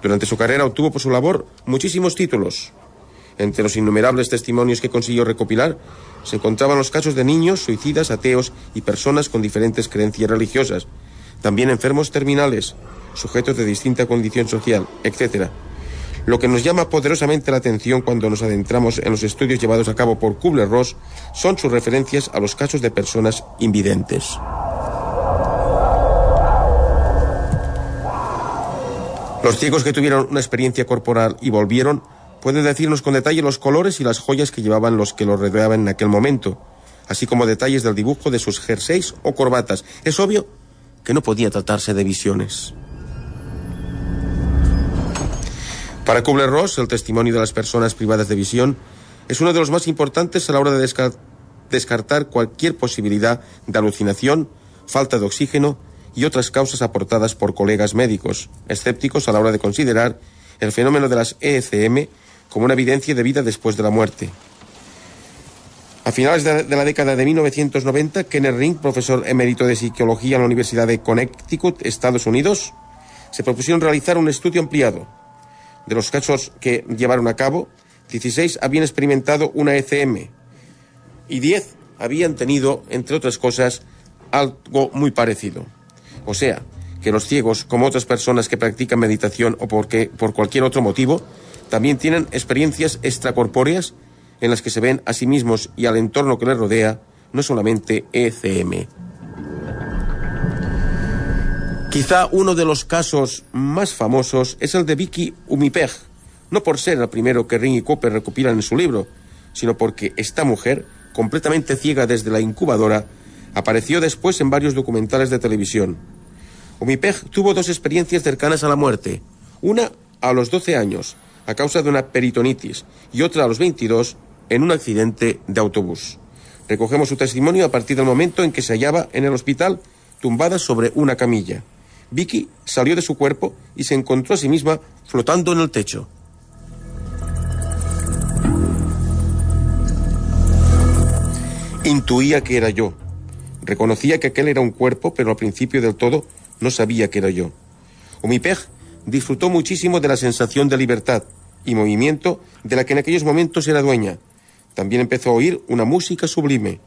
Durante su carrera obtuvo por su labor muchísimos títulos. Entre los innumerables testimonios que consiguió recopilar se encontraban los casos de niños, suicidas, ateos y personas con diferentes creencias religiosas, también enfermos terminales, sujetos de distinta condición social, etc. Lo que nos llama poderosamente la atención cuando nos adentramos en los estudios llevados a cabo por Kubler-Ross son sus referencias a los casos de personas invidentes. Los ciegos que tuvieron una experiencia corporal y volvieron pueden decirnos con detalle los colores y las joyas que llevaban los que los rodeaban en aquel momento, así como detalles del dibujo de sus jerseys o corbatas. Es obvio que no podía tratarse de visiones. Para Kubler-Ross, el testimonio de las personas privadas de visión es uno de los más importantes a la hora de, descartar cualquier posibilidad de alucinación, falta de oxígeno y otras causas aportadas por colegas médicos, escépticos a la hora de considerar el fenómeno de las ECM como una evidencia de vida después de la muerte. A finales de la década de 1990, Kenneth Ring, profesor emérito de psicología en la Universidad de Connecticut, Estados Unidos, se propusieron realizar un estudio ampliado. De los casos que llevaron a cabo, 16 habían experimentado una ECM y 10 habían tenido, entre otras cosas, algo muy parecido. O sea, que los ciegos, como otras personas que practican meditación o porque, por cualquier otro motivo, también tienen experiencias extracorpóreas en las que se ven a sí mismos y al entorno que les rodea, no solamente ECM. Quizá uno de los casos más famosos es el de Vicky Umipeg, no por ser el primero que Ring y Cooper recopilan en su libro, sino porque esta mujer, completamente ciega desde la incubadora, apareció después en varios documentales de televisión. Umipeg tuvo dos experiencias cercanas a la muerte, una a los 12 años, a causa de una peritonitis, y otra a los 22, en un accidente de autobús. Recogemos su testimonio a partir del momento en que se hallaba en el hospital tumbada sobre una camilla. Vicky salió de su cuerpo y se encontró a sí misma flotando en el techo. Intuía que era yo. Reconocía que aquel era un cuerpo, pero al principio del todo no sabía que era yo. Omipeg disfrutó muchísimo de la sensación de libertad y movimiento de la que en aquellos momentos era dueña. También empezó a oír una música sublime.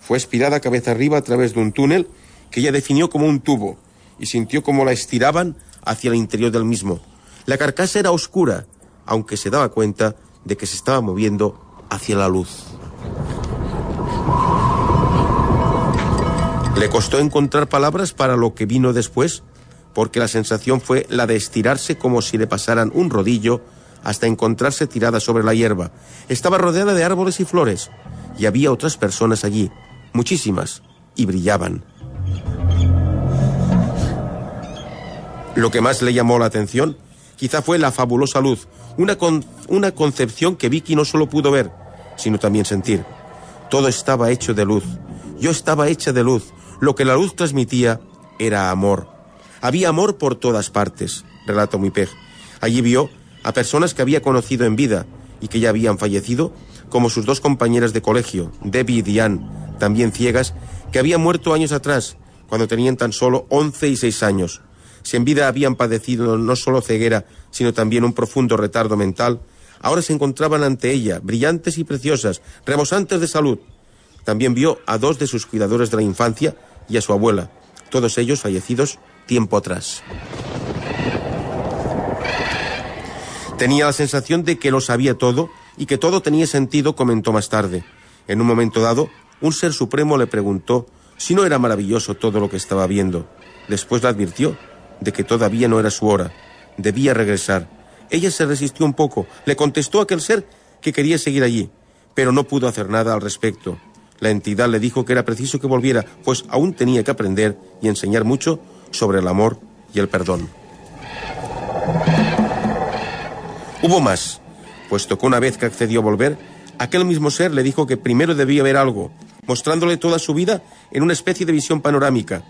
Fue aspirada cabeza arriba a través de un túnel que ella definió como un tubo y sintió como la estiraban hacia el interior del mismo. La carcasa era oscura, aunque se daba cuenta de que se estaba moviendo hacia la luz. Le costó encontrar palabras para lo que vino después, porque la sensación fue la de estirarse como si le pasaran un rodillo hasta encontrarse tirada sobre la hierba. Estaba rodeada de árboles y flores, y había otras personas allí, muchísimas, y brillaban. Lo que más le llamó la atención quizá fue la fabulosa luz, una, una concepción que Vicky no solo pudo ver, sino también sentir. Todo estaba hecho de luz. Yo estaba hecha de luz. Lo que la luz transmitía era amor. Había amor por todas partes, relata Mipeg. Allí vio a personas que había conocido en vida y que ya habían fallecido, como sus dos compañeras de colegio, Debbie y Diane, también ciegas, que habían muerto años atrás, cuando tenían tan solo 11 y 6 años. Si en vida habían padecido no solo ceguera, sino también un profundo retardo mental, ahora se encontraban ante ella, brillantes y preciosas, rebosantes de salud. También vio a dos de sus cuidadores de la infancia y a su abuela, todos ellos fallecidos tiempo atrás. Tenía la sensación de que lo sabía todo y que todo tenía sentido, comentó más tarde. En un momento dado, un ser supremo le preguntó si no era maravilloso todo lo que estaba viendo. Después le advirtió de que todavía no era su hora. Debía regresar. Ella se resistió un poco. Le contestó a aquel ser que quería seguir allí, pero no pudo hacer nada al respecto. La entidad le dijo que era preciso que volviera, pues aún tenía que aprender y enseñar mucho sobre el amor y el perdón. Hubo más, puesto que una vez que accedió a volver, aquel mismo ser le dijo que primero debía ver algo, mostrándole toda su vida en una especie de visión panorámica.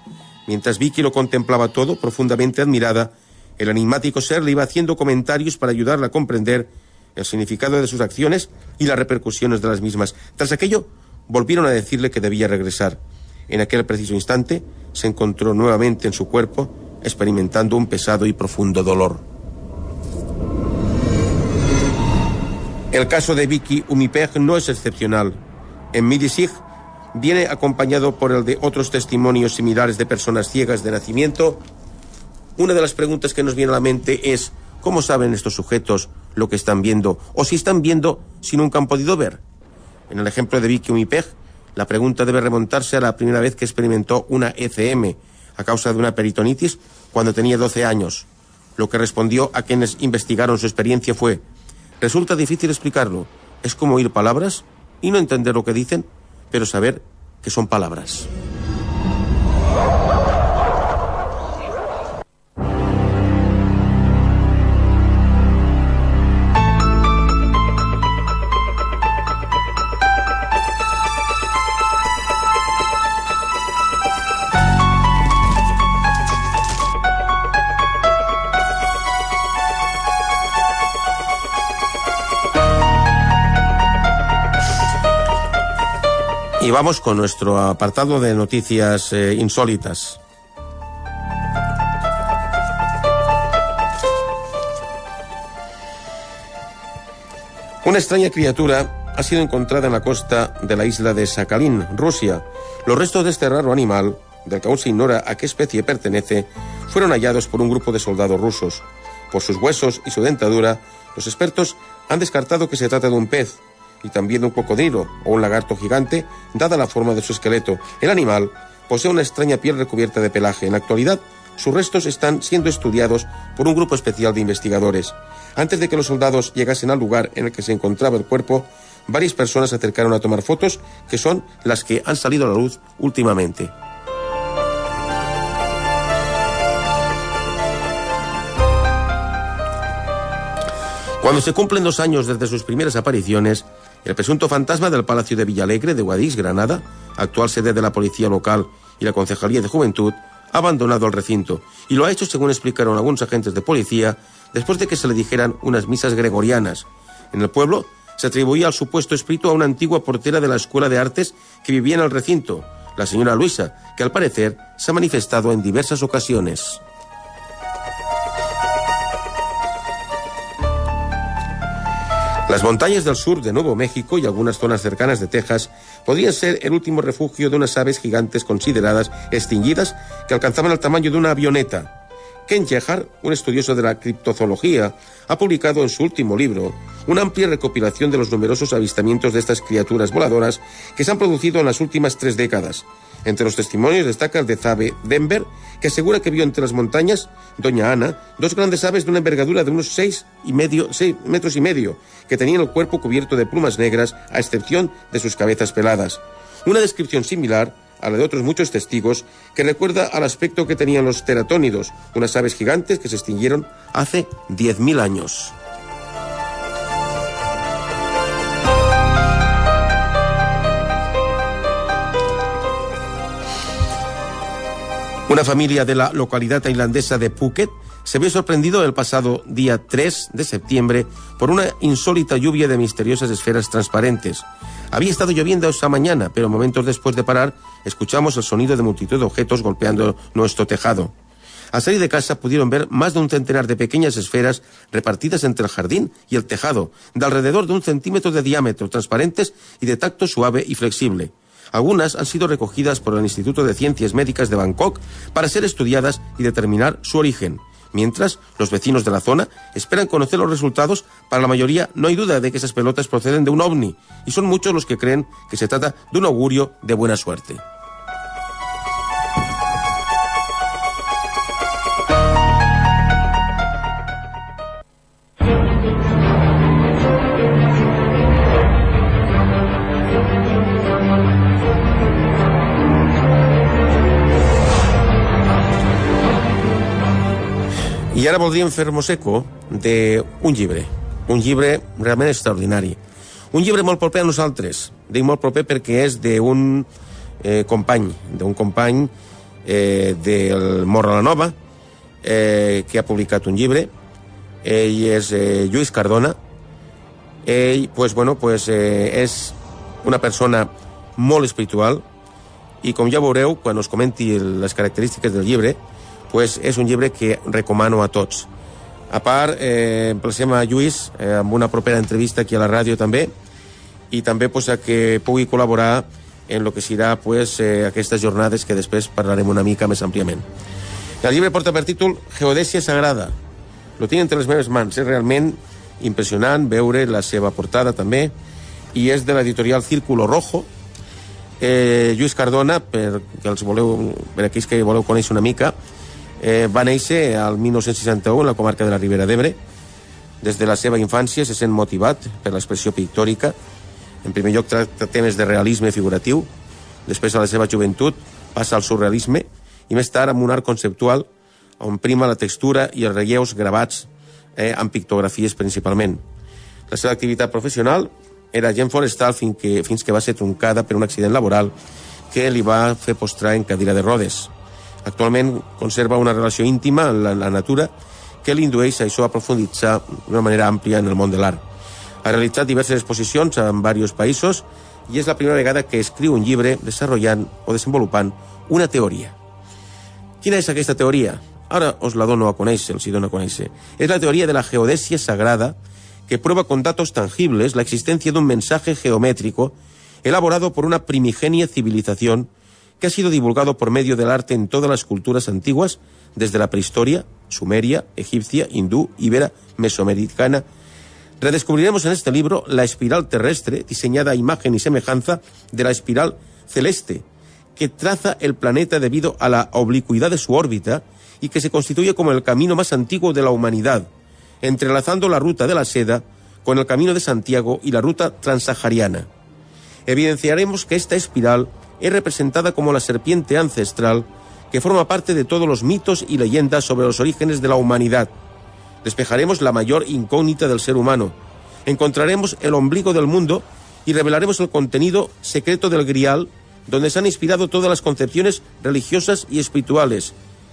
Mientras Vicky lo contemplaba todo, profundamente admirada, el enigmático ser le iba haciendo comentarios para ayudarla a comprender el significado de sus acciones y las repercusiones de las mismas. Tras aquello, volvieron a decirle que debía regresar. En aquel preciso instante, se encontró nuevamente en su cuerpo, experimentando un pesado y profundo dolor. El caso de Vicky Umipeg no es excepcional. En Midisig viene acompañado por el de otros testimonios similares de personas ciegas de nacimiento. Una de las preguntas que nos viene a la mente es ¿cómo saben estos sujetos lo que están viendo? O si están viendo si nunca han podido ver. En el ejemplo de Vicky Umipeg, la pregunta debe remontarse a la primera vez que experimentó una ECM a causa de una peritonitis cuando tenía 12 años. Lo que respondió a quienes investigaron su experiencia fue, resulta difícil explicarlo, es como oír palabras y no entender lo que dicen, pero saber que son palabras. Y vamos con nuestro apartado de noticias eh, insólitas. Una extraña criatura ha sido encontrada en la costa de la isla de Sakhalin, Rusia. Los restos de este raro animal, del que aún se ignora a qué especie pertenece, fueron hallados por un grupo de soldados rusos. Por sus huesos y su dentadura, los expertos han descartado que se trata de un pez y también un cocodrilo o un lagarto gigante, dada la forma de su esqueleto. El animal posee una extraña piel recubierta de pelaje. En la actualidad, sus restos están siendo estudiados por un grupo especial de investigadores. Antes de que los soldados llegasen al lugar en el que se encontraba el cuerpo, varias personas se acercaron a tomar fotos, que son las que han salido a la luz últimamente. Cuando se cumplen dos años desde sus primeras apariciones, el presunto fantasma del Palacio de Villalegre de Guadix, Granada, actual sede de la Policía Local y la Concejalía de Juventud, ha abandonado el recinto y lo ha hecho, según explicaron algunos agentes de policía, después de que se le dijeran unas misas gregorianas. En el pueblo se atribuía al supuesto espíritu a una antigua portera de la Escuela de Artes que vivía en el recinto, la señora Luisa, que al parecer se ha manifestado en diversas ocasiones. Las montañas del sur de Nuevo México y algunas zonas cercanas de Texas podrían ser el último refugio de unas aves gigantes consideradas extinguidas que alcanzaban el tamaño de una avioneta. Ken Jehar, un estudioso de la criptozoología, ha publicado en su último libro una amplia recopilación de los numerosos avistamientos de estas criaturas voladoras que se han producido en las últimas tres décadas. Entre los testimonios destaca el de Zabe Denver, que asegura que vio entre las montañas, Doña Ana, dos grandes aves de una envergadura de unos seis, y medio, seis metros y medio, que tenían el cuerpo cubierto de plumas negras, a excepción de sus cabezas peladas. Una descripción similar a la de otros muchos testigos, que recuerda al aspecto que tenían los teratónidos, unas aves gigantes que se extinguieron hace 10.000 años. Una familia de la localidad tailandesa de Phuket se vio sorprendido el pasado día 3 de septiembre por una insólita lluvia de misteriosas esferas transparentes. Había estado lloviendo esa mañana, pero momentos después de parar, escuchamos el sonido de multitud de objetos golpeando nuestro tejado. Al salir de casa pudieron ver más de un centenar de pequeñas esferas repartidas entre el jardín y el tejado, de alrededor de un centímetro de diámetro, transparentes y de tacto suave y flexible. Algunas han sido recogidas por el Instituto de Ciencias Médicas de Bangkok para ser estudiadas y determinar su origen. Mientras, los vecinos de la zona esperan conocer los resultados. Para la mayoría no hay duda de que esas pelotas proceden de un ovni y son muchos los que creen que se trata de un augurio de buena suerte. I ara voldríem fer-nos eco d'un llibre, un llibre realment extraordinari. Un llibre molt proper a nosaltres, dic molt proper perquè és d'un eh, company, d'un company eh, del Morra la Nova, eh, que ha publicat un llibre. Ell és eh, Lluís Cardona. Ell, pues, bueno, pues, eh, és una persona molt espiritual i, com ja veureu, quan us comenti les característiques del llibre, pues és un llibre que recomano a tots. A part, eh, emplacem a Lluís eh, amb una propera entrevista aquí a la ràdio també i també pues, a que pugui col·laborar en lo que serà pues, eh, aquestes jornades que després parlarem una mica més àmpliament. El llibre porta per títol Geodèsia Sagrada. Lo tinc entre les meves mans. És realment impressionant veure la seva portada també i és de l'editorial Círculo Rojo. Eh, Lluís Cardona, per, que els voleu, per aquells que voleu conèixer una mica, Eh, va néixer al 1961 en la comarca de la Ribera d'Ebre. Des de la seva infància se sent motivat per l'expressió pictòrica. En primer lloc tracta temes de realisme figuratiu, després a la seva joventut passa al surrealisme i més tard amb un art conceptual on prima la textura i els relleus gravats eh, amb pictografies principalment. La seva activitat professional era agent forestal fins que, fins que va ser truncada per un accident laboral que li va fer postrar en cadira de rodes. Actualment conserva una relació íntima amb la, la natura que l'indueix a això a profunditzar d'una manera àmplia en el món de l'art. Ha realitzat diverses exposicions en diversos països i és la primera vegada que escriu un llibre desenvolupant o desenvolupant una teoria. Quina és aquesta teoria? Ara os la dono a conèixer, els hi dono a conèixer. És la teoria de la geodesia sagrada que prueba con datos tangibles la existencia de un mensaje geométrico elaborado por una primigenia civilización que ha sido divulgado por medio del arte en todas las culturas antiguas, desde la prehistoria, sumeria, egipcia, hindú, ibera, mesoamericana. Redescubriremos en este libro la espiral terrestre, diseñada a imagen y semejanza de la espiral celeste, que traza el planeta debido a la oblicuidad de su órbita y que se constituye como el camino más antiguo de la humanidad, entrelazando la ruta de la seda con el camino de Santiago y la ruta transsahariana. Evidenciaremos que esta espiral es representada como la serpiente ancestral que forma parte de todos los mitos y leyendas sobre los orígenes de la humanidad. Despejaremos la mayor incógnita del ser humano. Encontraremos el ombligo del mundo y revelaremos el contenido secreto del grial donde se han inspirado todas las concepciones religiosas y espirituales.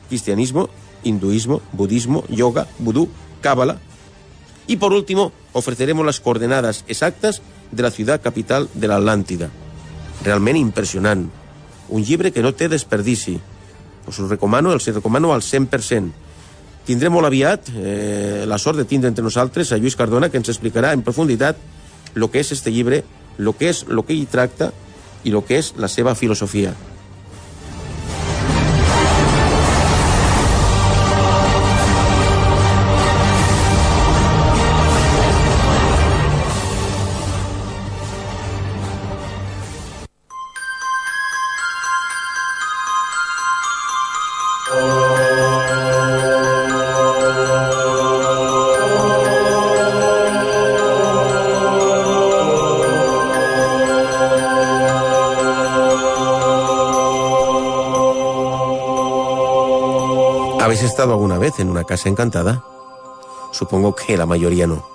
Cristianismo, hinduismo, budismo, yoga, vudú, cábala. Y por último, ofreceremos las coordenadas exactas de la ciudad capital de la Atlántida. Realment impressionant. Un llibre que no té desperdici. Us ho recomano, els recomano al 100%. Tindrem molt aviat eh, la sort de tindre entre nosaltres a Lluís Cardona, que ens explicarà en profunditat el que és este llibre, el que és el que hi tracta i el que és la seva filosofia. Estado alguna vez en una casa encantada? Supongo que la mayoría no.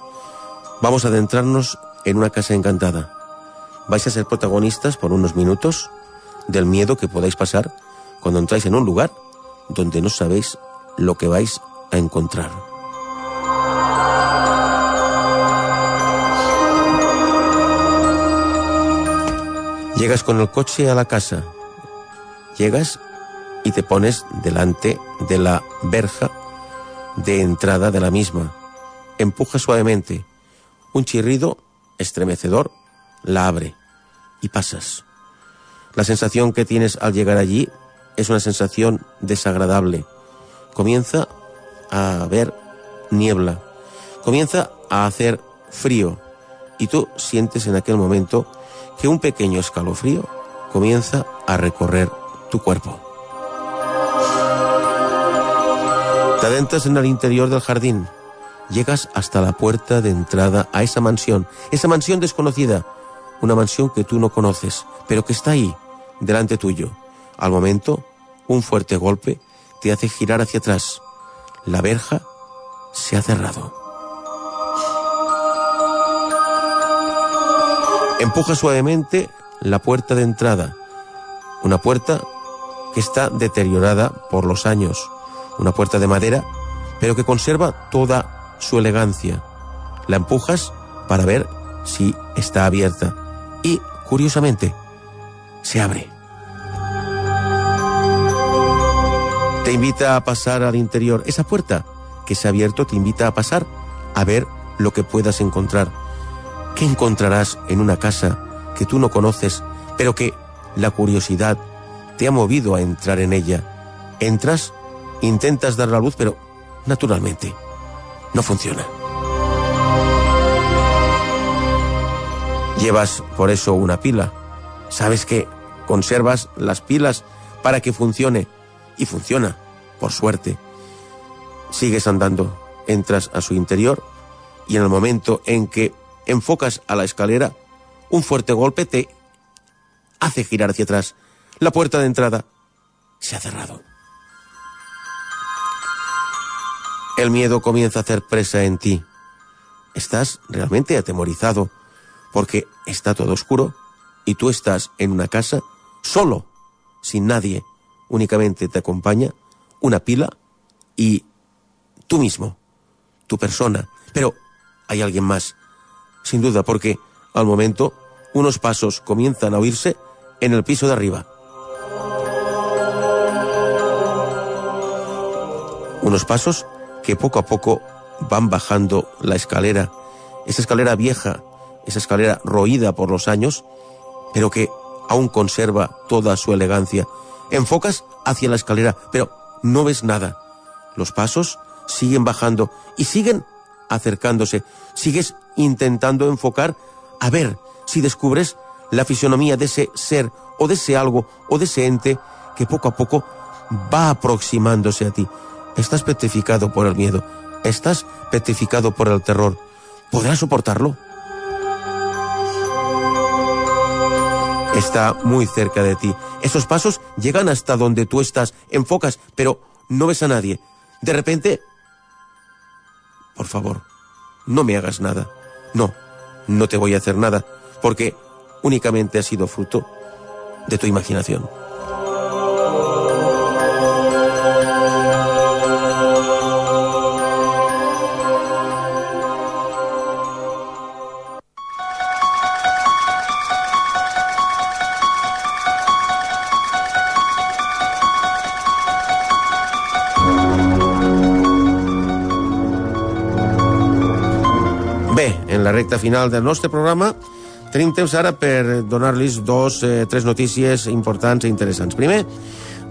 Vamos a adentrarnos en una casa encantada. Vais a ser protagonistas por unos minutos del miedo que podáis pasar cuando entráis en un lugar donde no sabéis lo que vais a encontrar. Llegas con el coche a la casa. Llegas y te pones delante de la verja de entrada de la misma. Empuja suavemente. Un chirrido estremecedor la abre y pasas. La sensación que tienes al llegar allí es una sensación desagradable. Comienza a haber niebla. Comienza a hacer frío. Y tú sientes en aquel momento que un pequeño escalofrío comienza a recorrer tu cuerpo. Te adentras en el interior del jardín. Llegas hasta la puerta de entrada a esa mansión, esa mansión desconocida, una mansión que tú no conoces, pero que está ahí, delante tuyo. Al momento, un fuerte golpe te hace girar hacia atrás. La verja se ha cerrado. Empuja suavemente la puerta de entrada, una puerta que está deteriorada por los años, una puerta de madera, pero que conserva toda su elegancia. La empujas para ver si está abierta y, curiosamente, se abre. Te invita a pasar al interior. Esa puerta que se ha abierto te invita a pasar a ver lo que puedas encontrar. ¿Qué encontrarás en una casa que tú no conoces, pero que la curiosidad te ha movido a entrar en ella? Entras, intentas dar la luz, pero naturalmente no funciona. Llevas por eso una pila. Sabes que conservas las pilas para que funcione. Y funciona, por suerte. Sigues andando, entras a su interior y en el momento en que enfocas a la escalera, un fuerte golpe te hace girar hacia atrás. La puerta de entrada se ha cerrado. El miedo comienza a hacer presa en ti. Estás realmente atemorizado porque está todo oscuro y tú estás en una casa solo, sin nadie. Únicamente te acompaña una pila y tú mismo, tu persona. Pero hay alguien más, sin duda, porque al momento unos pasos comienzan a oírse en el piso de arriba. Unos pasos que poco a poco van bajando la escalera, esa escalera vieja, esa escalera roída por los años, pero que aún conserva toda su elegancia. Enfocas hacia la escalera, pero no ves nada. Los pasos siguen bajando y siguen acercándose. Sigues intentando enfocar a ver si descubres la fisonomía de ese ser o de ese algo o de ese ente que poco a poco va aproximándose a ti. Estás petrificado por el miedo, estás petrificado por el terror. ¿Podrás soportarlo? Está muy cerca de ti. Esos pasos llegan hasta donde tú estás, enfocas, pero no ves a nadie. De repente... Por favor, no me hagas nada. No, no te voy a hacer nada, porque únicamente ha sido fruto de tu imaginación. Recta final del nostre programa tenim temps ara per donar-los dos, eh, tres notícies importants i interessants. Primer,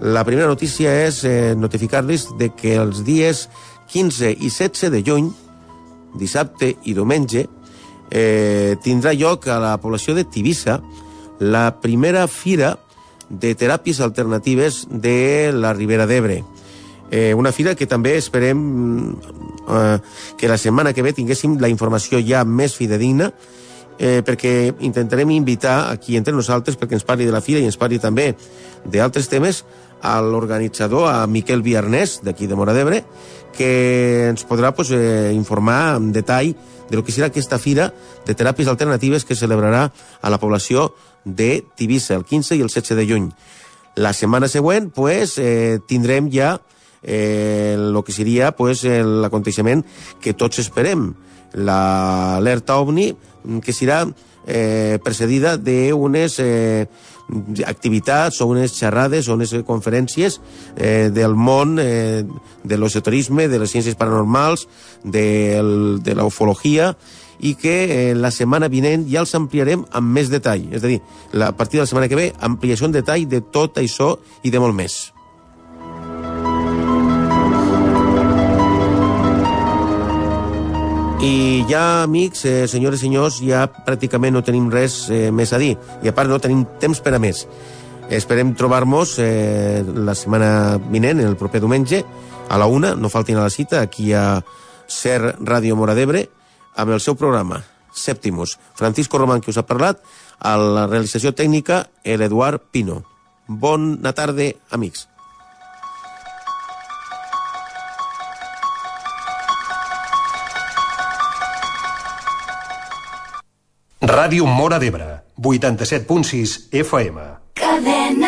la primera notícia és eh, notificar-los de que els dies 15 i 16 de juny, dissabte i diumenge, eh, tindrà lloc a la població de Tivissa la primera fira de teràpies alternatives de la Ribera d'Ebre. Eh, una fira que també esperem eh, que la setmana que ve tinguéssim la informació ja més fidedigna eh, perquè intentarem invitar aquí entre nosaltres perquè ens parli de la fira i ens parli també d'altres temes a l'organitzador, a Miquel Viarnès, d'aquí de Mora d'Ebre, que ens podrà pues, eh, informar en detall de lo que serà aquesta fira de teràpies alternatives que celebrarà a la població de Tivissa el 15 i el 16 de juny. La setmana següent pues, eh, tindrem ja eh, el que seria pues, l'aconteixement que tots esperem, l'alerta OVNI, que serà eh, precedida d'unes eh, activitats o unes xerrades o unes conferències eh, del món eh, de l'esoterisme, de les ciències paranormals, de la ufologia, i que eh, la setmana vinent ja els ampliarem amb més detall. És a dir, la, a partir de la setmana que ve, ampliació en detall de tot això i de molt més. I ja, amics, eh, senyores i senyors, ja pràcticament no tenim res eh, més a dir. I a part no tenim temps per a més. Esperem trobar-nos eh, la setmana vinent, el proper diumenge, a la una, no faltin a la cita, aquí a Ser Ràdio Mora d'Ebre, amb el seu programa, Sèptimus. Francisco Román, que us ha parlat, a la realització tècnica, l'Eduard Pino. Bona tarda, amics. Ràdio Mora d'Ebre, 87.6 FM. Cadena